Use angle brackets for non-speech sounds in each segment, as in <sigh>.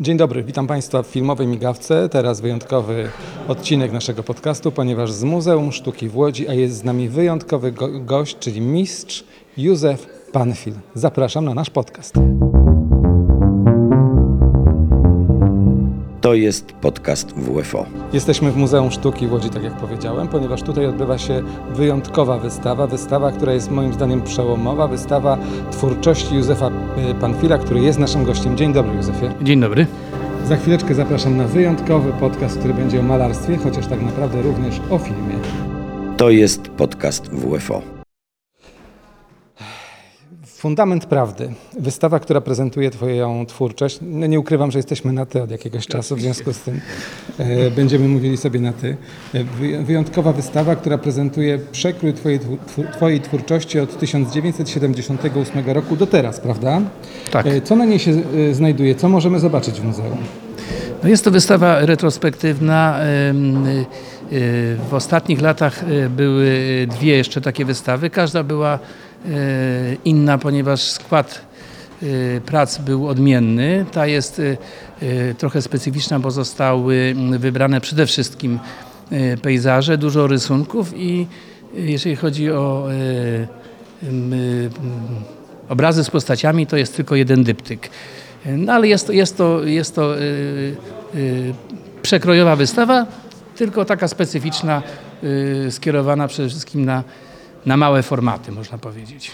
Dzień dobry, witam Państwa w filmowej migawce. Teraz wyjątkowy odcinek naszego podcastu, ponieważ z Muzeum Sztuki w Łodzi, a jest z nami wyjątkowy go gość, czyli mistrz Józef Panfil. Zapraszam na nasz podcast. To jest podcast WFO. Jesteśmy w Muzeum Sztuki w Łodzi, tak jak powiedziałem, ponieważ tutaj odbywa się wyjątkowa wystawa. Wystawa, która jest moim zdaniem przełomowa. Wystawa twórczości Józefa y, Panfila, który jest naszym gościem. Dzień dobry, Józefie. Dzień dobry. Za chwileczkę zapraszam na wyjątkowy podcast, który będzie o malarstwie, chociaż tak naprawdę również o filmie. To jest podcast WFO. Fundament Prawdy. Wystawa, która prezentuje Twoją twórczość. No nie ukrywam, że jesteśmy na ty od jakiegoś czasu, w związku z tym e, będziemy mówili sobie na ty. E, wy- wyjątkowa wystawa, która prezentuje przekrój Twojej, twojej twórczości od 1978 roku do teraz, prawda? Tak. E, co na niej się e, znajduje? Co możemy zobaczyć w muzeum? No jest to wystawa retrospektywna. Y, y, W ostatnich latach były dwie jeszcze takie wystawy. Każda była inna, ponieważ skład y, prac był odmienny. Ta jest y, trochę specyficzna, bo zostały mm, wybrane przede wszystkim pejzaże, dużo rysunków i jeżeli chodzi o obrazy z postaciami, to jest tylko jeden dyptyk. No ale jest jest to, jest to przekrojowa wystawa, tylko taka specyficzna, skierowana przede wszystkim na, na małe formaty, można powiedzieć.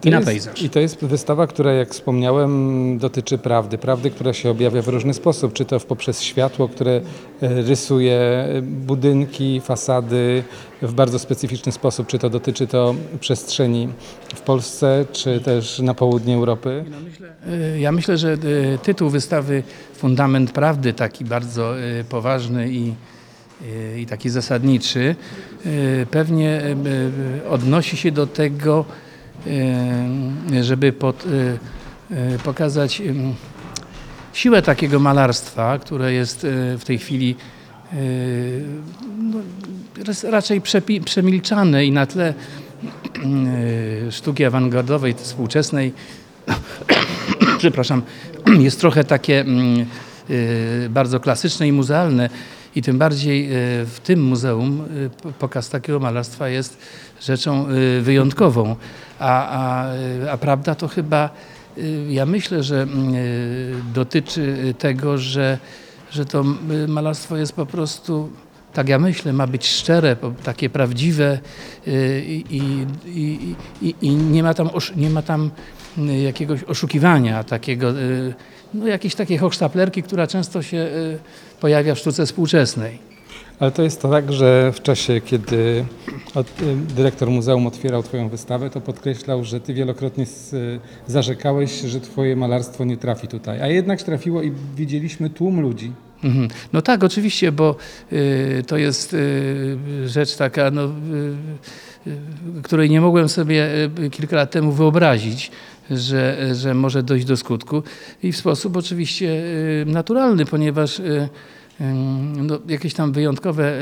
to I na jest, pejzaż. I to jest wystawa, która, jak wspomniałem, dotyczy prawdy. Prawdy, która się objawia w różny sposób, czy to poprzez światło, które e, rysuje e, budynki, fasady w bardzo specyficzny sposób, czy to dotyczy to przestrzeni w Polsce, czy też na południe Europy. Ja myślę, że y, tytuł wystawy Fundament Prawdy, taki bardzo poważny i, i taki zasadniczy, y, pewnie y, odnosi się do tego, żeby pod, pokazać siłę takiego malarstwa, które jest w tej chwili no, raczej przemilczane i na tle sztuki awangardowej, współczesnej, <coughs> przepraszam, jest trochę takie mm, bardzo klasyczne i muzealne i tym bardziej y, w tym muzeum p- pokaz takiego malarstwa jest rzeczą y, wyjątkową. A, a, a prawda to chyba, ja myślę, że dotyczy tego, że, że to malarstwo jest po prostu tak ja myślę, ma być szczere, takie prawdziwe i, i, i, i, nie ma tam, nie ma tam jakiegoś oszukiwania, takiego, no jakiejś takiej hochsztaplerki, która często się y, pojawia w sztuce współczesnej. Ale to jest to tak, że w czasie, kiedy y, dyrektor muzeum otwierał Twoją wystawę, to podkreślał, że Ty wielokrotnie y, zarzekałeś, że Twoje malarstwo nie trafi tutaj. A jednak trafiło i widzieliśmy tłum ludzi. Mhm. No tak, oczywiście, bo to jest rzecz taka, no, której nie mogłem sobie kilka lat temu wyobrazić, że, że może dojść do skutku i w sposób oczywiście y, naturalny, ponieważ y, y, no, jakieś tam wyjątkowe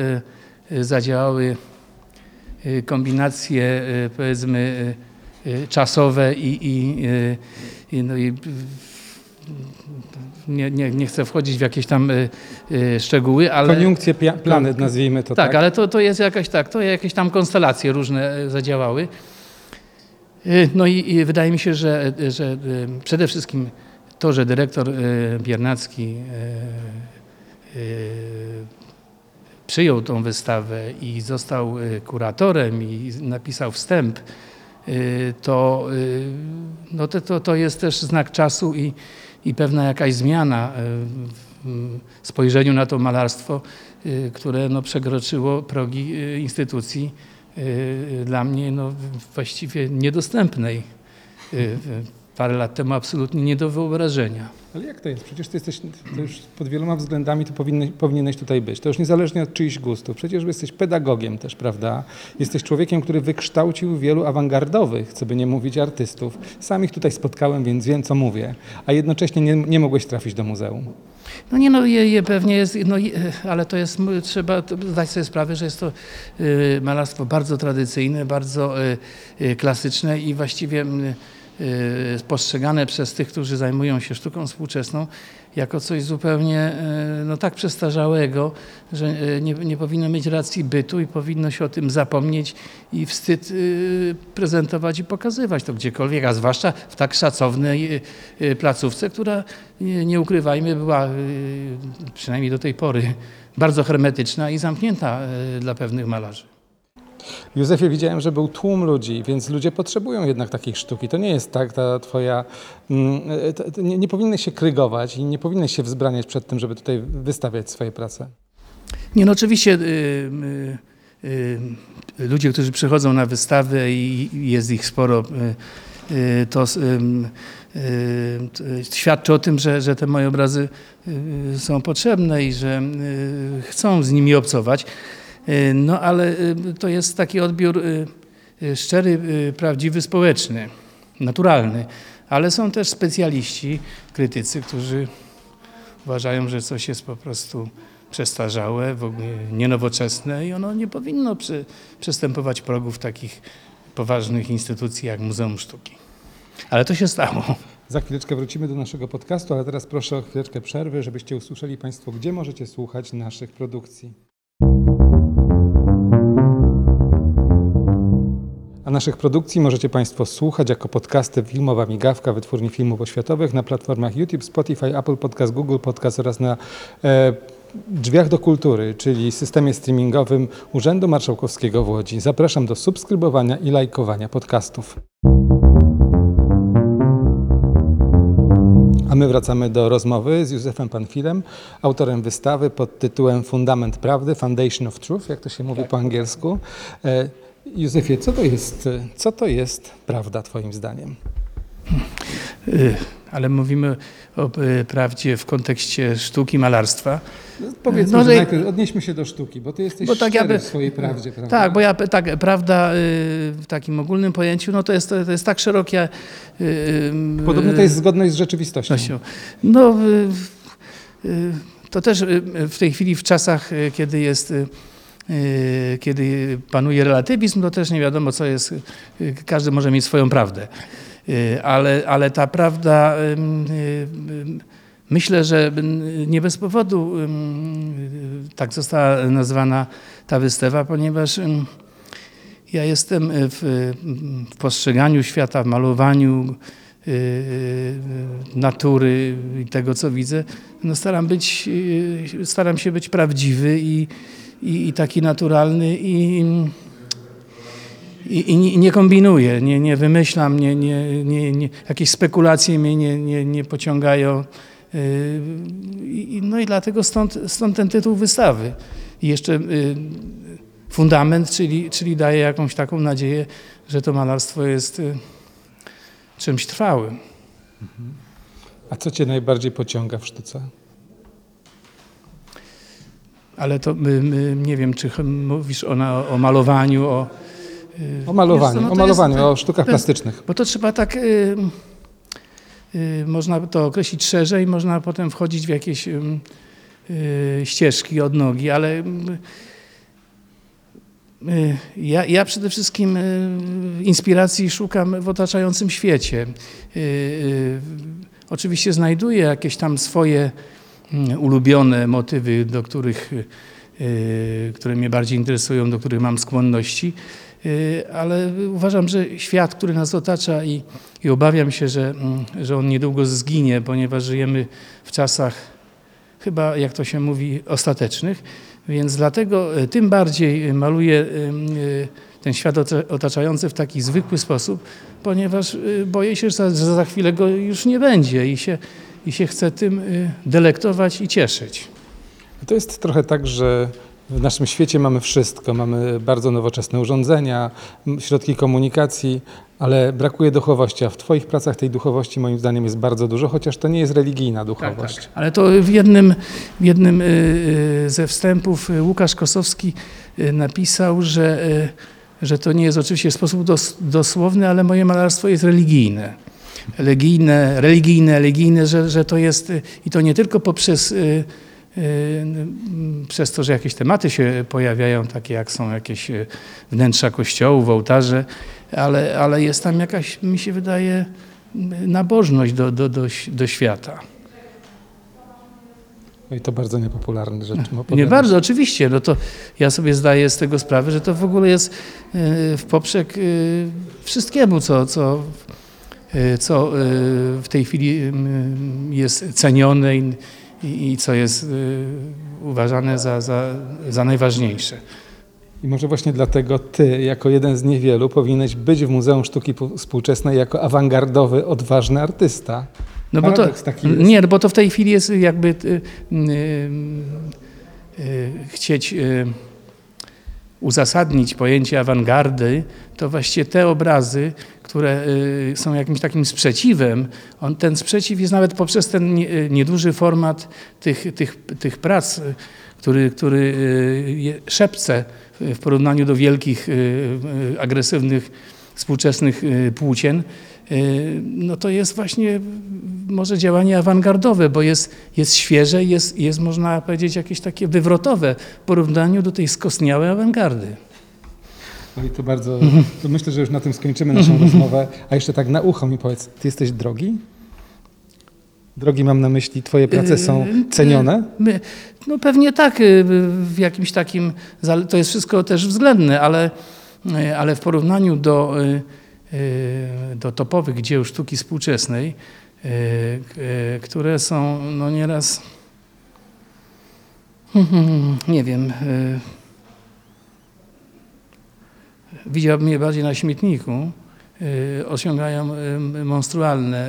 zadziałały kombinacje powiedzmy czasowe i, i, i, no, i nie, nie, nie chcę wchodzić w jakieś tam szczegóły, ale Koniunkcje pia- planet, nazwijmy to tak, tak. ale to, to jest jakaś tak, to jakieś tam konstelacje różne zadziałały. Y, No i, wydaje mi się, że, że y, przede wszystkim to, że dyrektor Biernacki przyjął tą wystawę i został kuratorem i napisał wstęp, to, no to, to, to jest też znak czasu i, i pewna jakaś zmiana w spojrzeniu na to malarstwo, które no, przekroczyło progi instytucji dla mnie no, właściwie niedostępnej. Y, Parę lat temu absolutnie nie do wyobrażenia. Ale jak to jest? Przecież ty jesteś to już pod wieloma względami to powinny, powinieneś tutaj być. To już niezależnie od czyichś gustów. Przecież jesteś pedagogiem też, prawda? Jesteś człowiekiem, który wykształcił wielu awangardowych, co by nie mówić, artystów. Sam ich tutaj spotkałem, więc wiem, co mówię. A jednocześnie nie, nie mogłeś trafić do muzeum. No nie no, je, je pewnie jest, no, je, ale to jest, trzeba zdać sobie sprawę, że jest to y, malarstwo bardzo tradycyjne, bardzo y, y, klasyczne i właściwie y, y, postrzegane przez tych, którzy zajmują się sztuką współczesną, jako coś zupełnie y, no, tak przestarzałego, że y, nie, nie powinno mieć racji bytu i powinno się o tym zapomnieć i wstyd y, prezentować i pokazywać to gdziekolwiek, a zwłaszcza w tak szacownej placówce, która, nie, nie ukrywajmy, była przynajmniej do tej pory bardzo hermetyczna i zamknięta dla pewnych malarzy. Józefie, widziałem, że był tłum ludzi, więc ludzie potrzebują jednak takiej sztuki. To nie jest tak, ta twoja... mm, to Nie, nie powinieneś się krygować i nie powinieneś się wzbraniać przed tym, żeby tutaj wystawiać swoje prace. Nie, no oczywiście y, y, y, ludzie, którzy przychodzą na wystawę i jest ich sporo, y, y, to y, świadczy o tym, że, że te moje obrazy są potrzebne i że chcą z nimi obcować. Y, No ale y, to jest taki odbiór y, szczery, prawdziwy, społeczny, naturalny. Ale są też specjaliści, krytycy, którzy uważają, że coś jest po prostu przestarzałe, w ogóle nienowoczesne i ono nie powinno przy, przestępować progów takich poważnych instytucji jak Muzeum Sztuki. Ale to się stało. Za chwileczkę wrócimy do naszego podcastu, ale teraz proszę o chwileczkę przerwy, żebyście usłyszeli Państwo, gdzie możecie słuchać naszych produkcji. A naszych produkcji możecie Państwo słuchać jako podcasty Filmowa Migawka, wytwórni filmów oświatowych na platformach YouTube, Spotify, Apple Podcast, Google Podcast oraz na e, Drzwiach do Kultury, czyli systemie streamingowym Urzędu Marszałkowskiego w Łodzi. Zapraszam do subskrybowania i lajkowania podcastów. A my wracamy do rozmowy z Józefem Panfilem, autorem wystawy pod tytułem Fundament Prawdy, Foundation of Truth, jak to się mówi po angielsku. E, Józefie, co to jest, co to jest prawda Twoim zdaniem? Y, Ale mówimy o y, prawdzie w kontekście sztuki, malarstwa. Powiedzmy, No, że najpierw odnieśmy się do sztuki, bo Ty jesteś Bo tak jakby- w swojej prawdzie, prawda? Tak, bo ja tak, prawda y, w takim ogólnym pojęciu, no to jest, to jest tak szerokie. Podobno to jest zgodność z rzeczywistością. No, to też w tej chwili, w czasach, kiedy jest, kiedy panuje relatywizm, to też nie wiadomo, co jest. y, Każdy może mieć swoją prawdę. Y, Ale, ale ta prawda, myślę, że nie bez powodu tak została nazwana ta wystawa, ponieważ ja jestem w, w postrzeganiu świata, w malowaniu natury i tego, co widzę. No staram, być, staram się być prawdziwy i, i, i taki naturalny i, i, i nie- kombinuję, nie, nie wymyślam, nie, nie, nie, nie, jakieś spekulacje mnie nie, nie, nie pociągają. Y, No i dlatego stąd, stąd ten tytuł wystawy. I jeszcze y, fundament, czyli, czyli daje jakąś taką nadzieję, że to malarstwo jest y, czymś trwałym. A co Cię najbardziej pociąga w sztuce? Ale to my, my, nie wiem, czy mówisz o, na, o malowaniu, o. y, O malowaniu, no o jest- malowaniu, to- o sztukach to jest- plastycznych. Bo to trzeba tak. Y, y, można to określić szerzej, można potem wchodzić w jakieś y, ścieżki od nogi, ale. y, Ja, ja przede wszystkim y, inspiracji szukam w otaczającym świecie. Oczywiście znajduję jakieś tam swoje ulubione motywy, do których, y, które mnie bardziej interesują, do których mam skłonności, y, ale uważam, że świat, który nas otacza i, i obawiam się, że, mm, że on niedługo zginie, ponieważ żyjemy w czasach chyba, jak to się mówi, ostatecznych, więc dlatego y, tym bardziej maluję ten świat ota- otaczający w taki zwykły sposób, ponieważ boję się, że za, że za chwilę go już nie będzie i się, i się chcę tym y, delektować i cieszyć. To jest trochę tak, że w naszym świecie mamy wszystko. Mamy bardzo nowoczesne urządzenia, środki komunikacji, ale brakuje duchowości. A w Twoich pracach tej duchowości moim zdaniem jest bardzo dużo, chociaż to nie jest religijna duchowość. Ale to w jednym, w jednym y, y, ze wstępów Łukasz Kosowski napisał, że, że to nie jest oczywiście sposób dos, dosłowny, ale moje malarstwo jest religijne. Religijne, religijne, religijne że, że to jest y, i to nie tylko poprzez, y, y, m, przez to, że jakieś tematy się pojawiają, takie jak są jakieś y, wnętrza kościołów, ołtarze, ale, ale jest tam jakaś, mi się wydaje, nabożność do, do, do, do świata. No i to bardzo niepopularne rzeczy. Nie bardzo, oczywiście. No to ja sobie zdaję z tego sprawę, że to w ogóle jest w poprzek wszystkiemu, co, co, co e, w tej chwili jest cenione i, co jest e, uważane za, za, za najważniejsze. I może właśnie dlatego ty, jako jeden z niewielu, powinieneś być w Muzeum Sztuki Współczesnej jako awangardowy, odważny artysta. No bo to, nie, bo to w tej chwili jest jakby y, y, y, chcieć y, uzasadnić pojęcie awangardy, to właściwie te obrazy, które y, są jakimś takim sprzeciwem, on, ten sprzeciw jest nawet poprzez ten y, nieduży format tych, tych, tych prac, który, który y, szepce w porównaniu do wielkich, agresywnych, współczesnych płócien, no to jest właśnie może działanie awangardowe, bo jest, jest świeże, jest, jest można powiedzieć jakieś takie wywrotowe w porównaniu do tej skostniałej awangardy. No i to bardzo. To myślę, że już na tym skończymy naszą rozmowę. A jeszcze tak na ucho mi powiedz, ty jesteś drogi? Drogi mam na myśli, twoje prace są Yy, cenione? My, no pewnie tak, y, w jakimś takim, to jest wszystko też względne, ale, y, ale w porównaniu do, y, y, do topowych dzieł sztuki współczesnej, y, y, które są no nieraz, <laughs> nie wiem, y, widziałbym je bardziej na śmietniku, y, osiągają y, monstrualne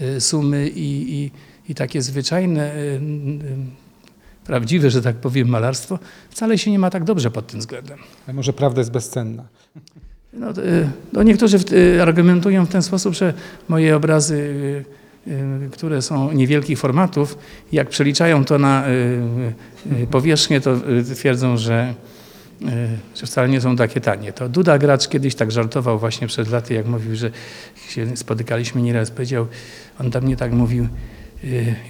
y, y, sumy i, i, i takie zwyczajne, y, y, prawdziwe, że tak powiem, malarstwo wcale się nie ma tak dobrze pod tym względem. A może prawda jest bezcenna? <laughs> No, y, no niektórzy y, argumentują w ten sposób, że moje obrazy, y, które są niewielkich formatów, jak przeliczają to na powierzchnię, to twierdzą, że, że wcale nie są takie tanie. To Duda Gracz kiedyś tak żartował właśnie przed laty, jak mówił, że się spotykaliśmy nieraz, powiedział, on tam nie tak mówił,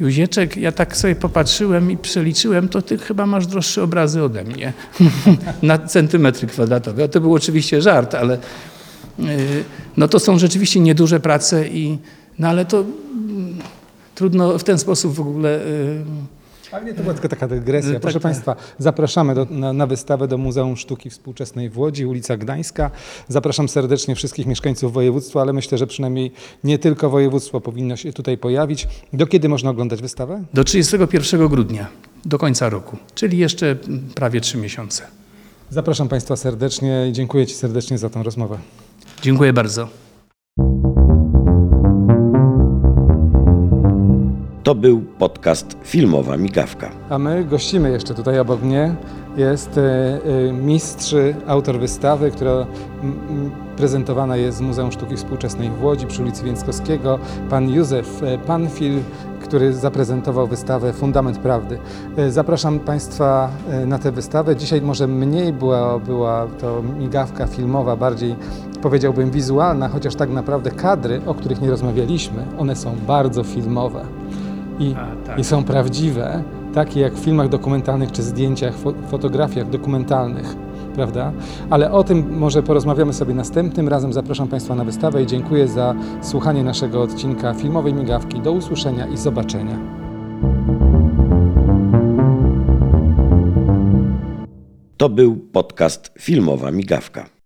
Józieczek, ja tak sobie popatrzyłem i przeliczyłem, to ty chyba masz droższe obrazy ode mnie <laughs> na centymetry kwadratowe. To był oczywiście żart, ale y, no to są rzeczywiście nieduże prace i no ale to mm, trudno w ten sposób w ogóle y, Ale nie, to była tylko taka dygresja. Tak, Proszę tak. Państwa, zapraszamy do, na, na wystawę do Muzeum Sztuki Współczesnej w Łodzi, ulica Gdańska. Zapraszam serdecznie wszystkich mieszkańców województwa, ale myślę, że przynajmniej nie tylko województwo powinno się tutaj pojawić. Do kiedy można oglądać wystawę? do 31 grudnia, do końca roku, czyli jeszcze prawie trzy miesiące. Zapraszam Państwa serdecznie i dziękuję Ci serdecznie za tę rozmowę. Dziękuję bardzo. To był podcast Filmowa Migawka. A my gościmy jeszcze tutaj obok mnie. Jest e, e, mistrz, autor wystawy, która prezentowana jest w Muzeum Sztuki Współczesnej w Łodzi przy ulicy Więckowskiego. Pan Józef e, Panfil, który zaprezentował wystawę Fundament Prawdy. Zapraszam Państwa na tę wystawę. Dzisiaj może mniej była, była to migawka filmowa, bardziej powiedziałbym wizualna, chociaż tak naprawdę kadry, o których nie rozmawialiśmy, one są bardzo filmowe. I, A, tak. i są prawdziwe, takie jak w filmach dokumentalnych czy zdjęciach, fo fotografiach dokumentalnych, prawda? Ale o tym może porozmawiamy sobie następnym razem. Zapraszam Państwa na wystawę i dziękuję za słuchanie naszego odcinka filmowej migawki. Do usłyszenia i zobaczenia. To był podcast Filmowa Migawka.